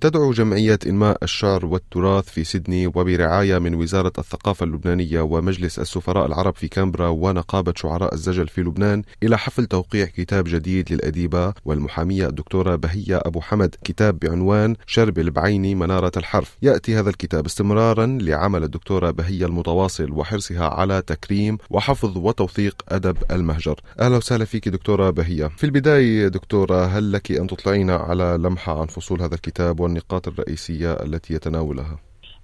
تدعو جمعية إنماء الشعر والتراث في سيدني وبرعاية من وزارة الثقافة اللبنانية ومجلس السفراء العرب في كانبرا ونقابة شعراء الزجل في لبنان إلى حفل توقيع كتاب جديد للأديبة والمحامية الدكتورة بهية أبو حمد كتاب بعنوان شربل البعيني منارة الحرف. يأتي هذا الكتاب استمرارا لعمل الدكتورة بهية المتواصل وحرصها على تكريم وحفظ وتوثيق أدب المهجر. أهلا وسهلا فيك دكتورة بهية. في البداية دكتورة هل لك أن تطلعينا على لمحة عن فصول هذا الكتاب؟ والنقاط الرئيسية التي يتناولها؟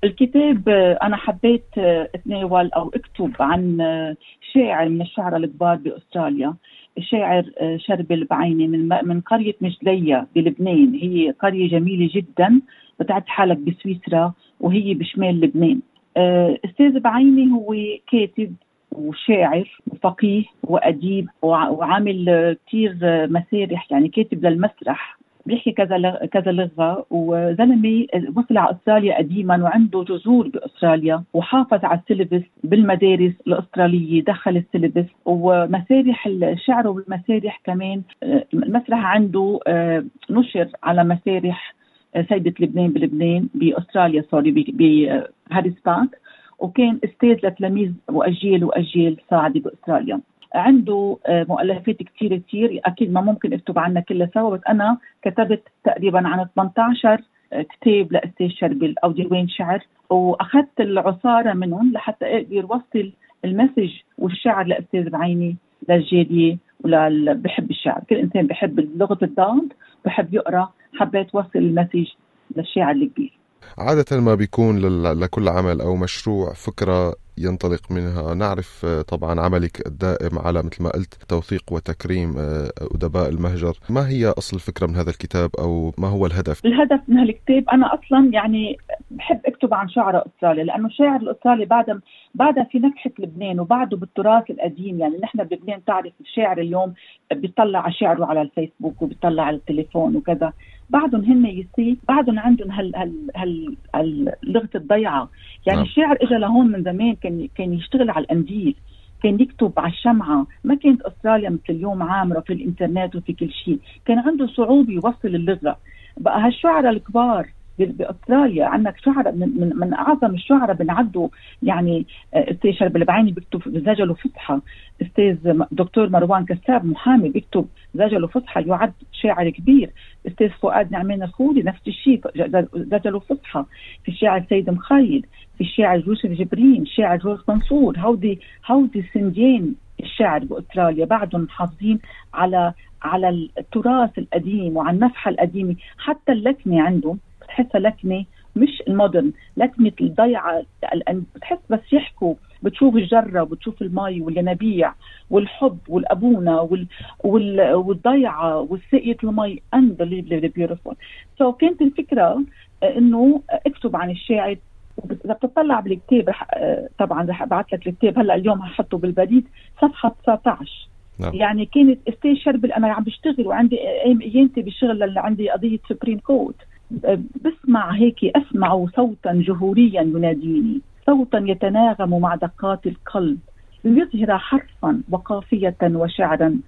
الكتاب أنا حبيت أتناول أو أكتب عن شاعر من الشعراء الكبار بأستراليا شاعر شربل بعيني من من قرية مجلية بلبنان. هي قرية جميلة جدا بتعد حالك بسويسرا وهي بشمال لبنان. أستاذ بعيني هو كاتب وشاعر وفقيه وأديب وعامل كثير مسارح يعني كاتب للمسرح. بيحكي كذا كذا لغة وزلمة وصل على أستراليا قديما وعنده جذور بأستراليا وحافظ على السيلبس بالمدارس الأسترالية دخل السيلبس ومسارح الشعر والمسارح كمان المسرح عنده نشر على مسارح سيدة لبنان بلبنان بأستراليا سوري بهاريس بارك وكان أستاذ لتلاميذ وأجيال وأجيال صاعدة بأستراليا. عنده مؤلفات كثير كثير أكيد ما ممكن اكتب عنها كلها سوا بس أنا كتبت تقريبا عن 18 كتاب لأستاذ شربل أو ديوان شعر وأخذت العصارة منهم لحتى أقدر أوصل المسج والشعر لأستاذ بعيني للجالية ولل بحب الشعر، كل إنسان بحب لغة الضاد بحب يقرأ حبيت أوصل المسج للشاعر الكبير. عادة ما بيكون لكل عمل أو مشروع فكرة ينطلق منها. نعرف طبعا عملك الدائم على مثل ما قلت توثيق وتكريم أدباء المهجر. ما هي أصل الفكرة من هذا الكتاب؟ أو ما هو الهدف؟ الهدف من هالكتاب أنا أصلا يعني بحب أكتب عن شعراء أستراليا لأنه الشاعر الأسترالي بعد بعد في نكحة لبنان وبعده بالتراث القديم. يعني نحن بلبنان تعرف الشاعر اليوم بيطلع على شعره على الفيسبوك وبيطلع على التليفون وكذا. بعدهم هن يسي بعدهم عندهم هال هال هال, هال لغة الضيعة. يعني نعم. الشاعر اجى لهون من زمان كان كان يشتغل على القنديل كان يكتب على الشمعة. ما كانت أستراليا مثل اليوم عامرة في الإنترنت وفي كل شيء. كان عنده صعوبة يوصل اللغة. بقى هالشعراء الكبار بأستراليا. عندك شعراء من, من, أعظم الشعراء بنعدوا يعني أستاذ شرب البعيني بيكتب زجل وفصحى. أستاذ دكتور مروان كساب محامي بيكتب زجل وفصحى يعد شاعر كبير. أستاذ فؤاد نعمان الخولي نفس الشيء زجل وفصحى. في الشاعر سيد مخيل في الشاعر يوسف جبرين الشاعر جورج منصور هودي هودي سندين الشعر بأستراليا. بعدهم محافظين على على التراث القديم وعلى النفحة القديمة. حتى اللكنة عندهم بتحسها لكنة مش المودرن لكنة الضيعة بتحس بس يحكوا بتشوف الجرة وبتشوف المي والينابيع والحب والأبونة وال... وال... والضيعة والسقيه المي unbelievably beautiful. so so كانت الفكرة إنه اكتب عن الشاعر. إذا بتطلع بالكتاب رح طبعا رح أبعث لك الكتاب. هلأ اليوم هحطه بالبريد صفحة 19 نعم. يعني كانت أستاذ شربل أنا عم بشتغل وعندي أيام أيامتي بالشغل اللي عندي قضية Supreme Court بسمع هيك أسمع صوتا جهوريا يناديني صوتا يتناغم مع دقات القلب ليظهر حرفا وقافية وشعرا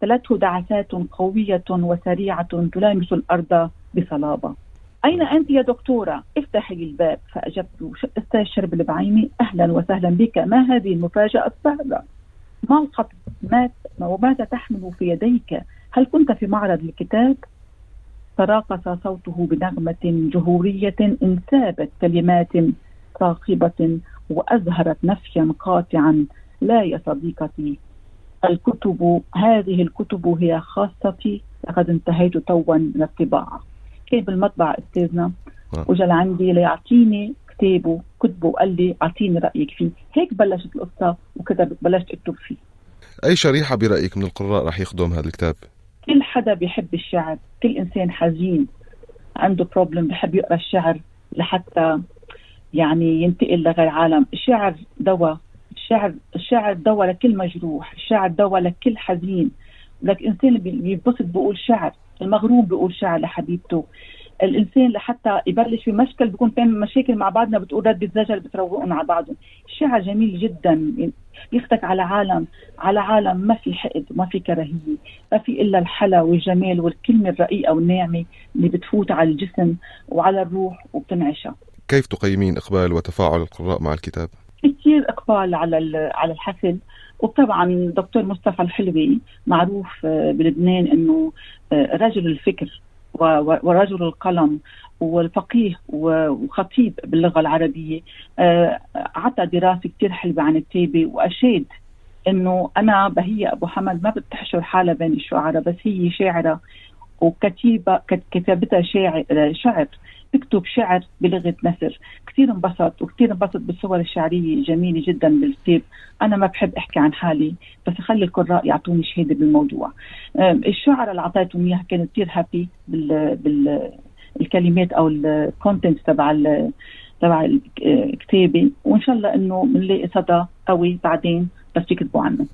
تلته دعسات قوية وسريعة تلامس الأرض بصلابة أين أنت يا دكتورة؟ افتحي الباب فأجبت أستاذ شربل بعيني أهلا وسهلا بك ما هذه المفاجأة السهلة؟ ما الخط ما وماذا تحمل في يديك؟ هل كنت في معرض الكتاب؟ تراقص صوته بنغمة جهورية انسابت كلمات صاخبة وأزهرت نفيا قاطعا. لا يا صديقتي الكتب هذه الكتب هي خاصتي لقد انتهيت توا من الطباعة. كان بالمطبعة أستاذنا؟ وجا لعندي ليعطيني كتابه كتبه وقال لي أعطيني رأيك فيه. هيك بلشت القصة وكذا بلشت أكتب فيه. أي شريحة برأيك من القراء رح يخدم هذا الكتاب؟ كل حدا بيحب الشعر كل إنسان حزين عنده بروبلم بحب يقرأ الشعر لحتى يعني ينتقل لغير عالم. الشعر دواء الشعر الشعر دواء لكل مجروح الشعر دواء لكل حزين. لك إنسان بينبسط بيقول شعر المغروم بيقول شعر لحبيبته. الإنسان لحتى يبلش في مشكل بيكون في مشاكل مع بعضنا بتقول رد الزجل بتروقهم على بعضهم. الشعر جميل جدا بياخدك على عالم على عالم ما في حقد وما في كراهية ما في إلا الحلا والجمال والكلمة الرقيقة والناعمة اللي بتفوت على الجسم وعلى الروح وبتنعشها. كيف تقيمين إقبال وتفاعل القراء مع الكتاب؟ كثير إقبال على على الحفل. وطبعا دكتور مصطفى الحلوي معروف آه، بلبنان إنه آه، رجل الفكر. ورجل القلم والفقيه وخطيب باللغة العربية. آه، عطى دراسة كثير حلوة عن التيبة وأشاد إنه أنا بهيه أبو حمد ما بتحشر حالها بين الشعراء بس هي شاعرة وكتيبة كتابتها شاعر شعر بكتب شعر بلغة نثر. كثير انبسط وكثير انبسط بالصور الشعرية جميلة جدا بالكتاب. أنا ما بحب أحكي عن حالي بس اخلي القراء يعطوني شهادة بالموضوع. الشعر اللي أعطيتهم اياها كانوا كثير happy بال, بال الكلمات أو ال content تبع تبع الكتابه وإن شاء الله إنه بنلاقي صدى قوي بعدين بس يكتبوا عنه.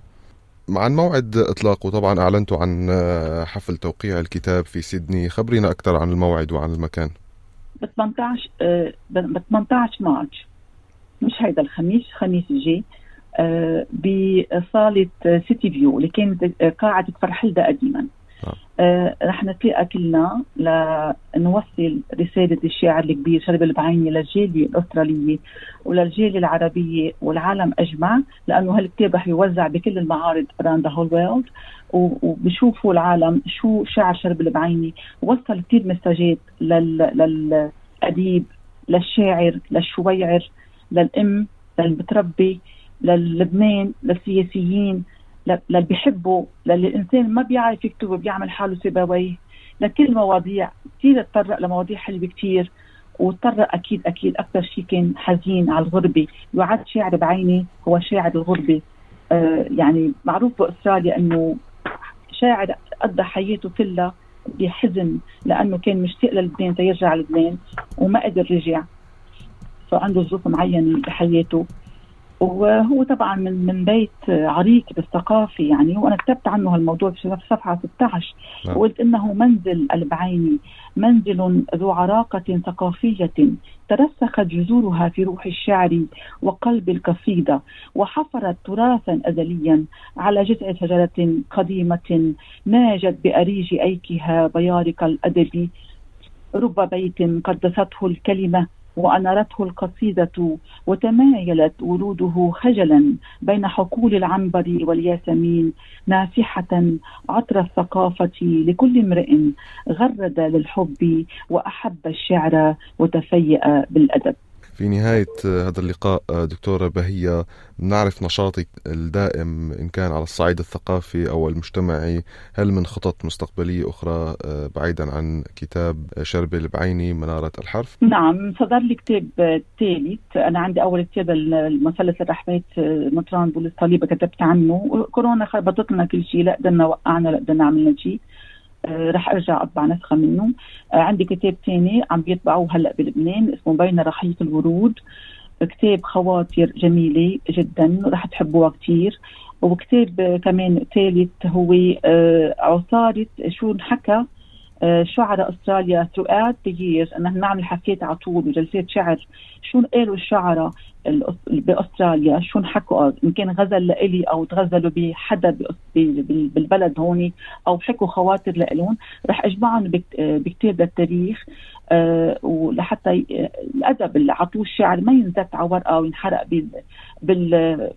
عن موعد اطلاقه طبعا أعلنتوا عن حفل توقيع الكتاب في سيدني. خبرينا أكثر عن الموعد وعن المكان. ب 18 ب 18 مارس مش هيدا الخميس الخميس الجاي آه، بصالة سيتي فيو اللي كانت قاعة فرحلدة قديما. آه. آه رح نتلاقى كلنا لنوصل رسالة الشاعر الكبير شرب البعيني للجالية الأسترالية وللجالية العربية والعالم أجمع لأنه هالكتاب رح يوزع بكل المعارض around the whole world وبشوفوا العالم شو شعر شرب البعيني. وصل كثير مساجات للأديب للشاعر للشويعر للأم للمتربي للبنان للسياسيين. للي بيحبوا للي الإنسان ما بيعرف يكتب وبيعمل حاله سيبويه لكل مواضيع كثير تطرق لمواضيع حلوة كثير وتطرق أكيد أكيد أكثر شيء كان حزين على الغربة. يعد شاعر بعيني هو شاعر الغربة. آه يعني معروف بأستراليا إنه شاعر قضى حياته كلها بحزن لأنه كان مشتاق للبنان تيرجع لبنان وما قدر رجع. فعنده ظروف معينة بحياته. وهو طبعا من من بيت عريق بالثقافة يعني وأنا كتبت عنه هالموضوع في صفحة 16 نعم. وقلت إنه منزل البعيني منزل ذو عراقة ثقافية ترسخت جذورها في روح الشعر وقلب القصيدة وحفرت تراثا ازليا على جذع شجرة قديمة ناجت بأريج أيكها بيارق الأدب رب بيت قدسته الكلمة وأنارته القصيدة وتمايلت وروده خجلا بين حقول العنبر والياسمين نافحة عطر الثقافة لكل امرئ غرد للحب وأحب الشعر وتفيأ بالأدب. في نهاية هذا اللقاء دكتورة بهية نعرف نشاطك الدائم إن كان على الصعيد الثقافي أو المجتمعي. هل من خطط مستقبلية أخرى بعيدا عن كتاب شرب البعيني منارة الحرف؟ نعم صدر لي كتاب ثالث. أنا عندي أول كتاب المثلث الرحمات مطران بوليس صليبة كتبت عنه. كورونا خربطت لنا كل شيء لا قدرنا وقعنا لا قدرنا عملنا شيء. آه، رح أرجع اطبع نسخة منه آه، عندي كتاب ثاني عم بيطبعوه هلأ بلبنان اسمه بين رحيق الورود. كتاب خواطر جميلة جدا رح تحبوها كثير وكتاب كمان ثالث هو آه، عصارة شو انحكى شعراء أستراليا throughout the years. ان نعمل حكيت على طول وجلسات شعر. شو قالوا الشعراء بأستراليا؟ شو انحكوا؟ إن كان غزل لإلي أو تغزلوا بحدا بالبلد هون أو حكوا خواطر لإلهم رح أجمعهم بكتاب للتاريخ أه ولحتى الأدب اللي عطوه الشعر ما ينزت على ورقة وينحرق بال, بال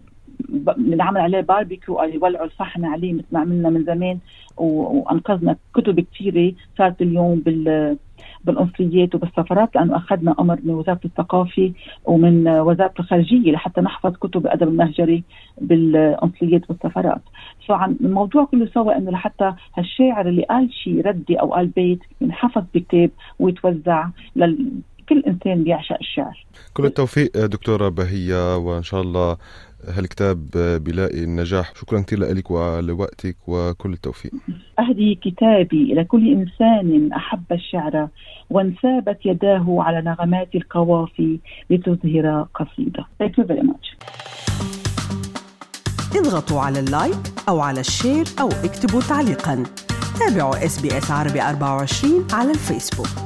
بنعمل عليه باربيكيو أو يولعوا الفحم عليه مثل ما عملنا من زمان وأنقذنا كتب كثيره صارت اليوم بال بالقنصليات وبالسفارات لأنه أخذنا أمر من وزارة الثقافة ومن وزارة الخارجية لحتى نحفظ كتب الأدب المهجري بالقنصليات والسفارات فعن الموضوع كله سوا إنه لحتى هالشاعر اللي قال شيء ردي أو قال بيت ينحفظ بكتاب ويتوزع لل كل إنسان بيعشق الشعر. كل التوفيق دكتورة بهية وإن شاء الله هالكتاب بيلاقي النجاح. شكرا كثير لك ولوقتك وكل التوفيق. أهدي كتابي إلى كل إنسان أحب الشعر وانسابت يداه على نغمات القوافي لتظهر قصيدة. Thank you very much. اضغطوا على ال like أو على ال share أو اكتبوا تعليقا. تابعوا SBS عربي 24 على الفيسبوك.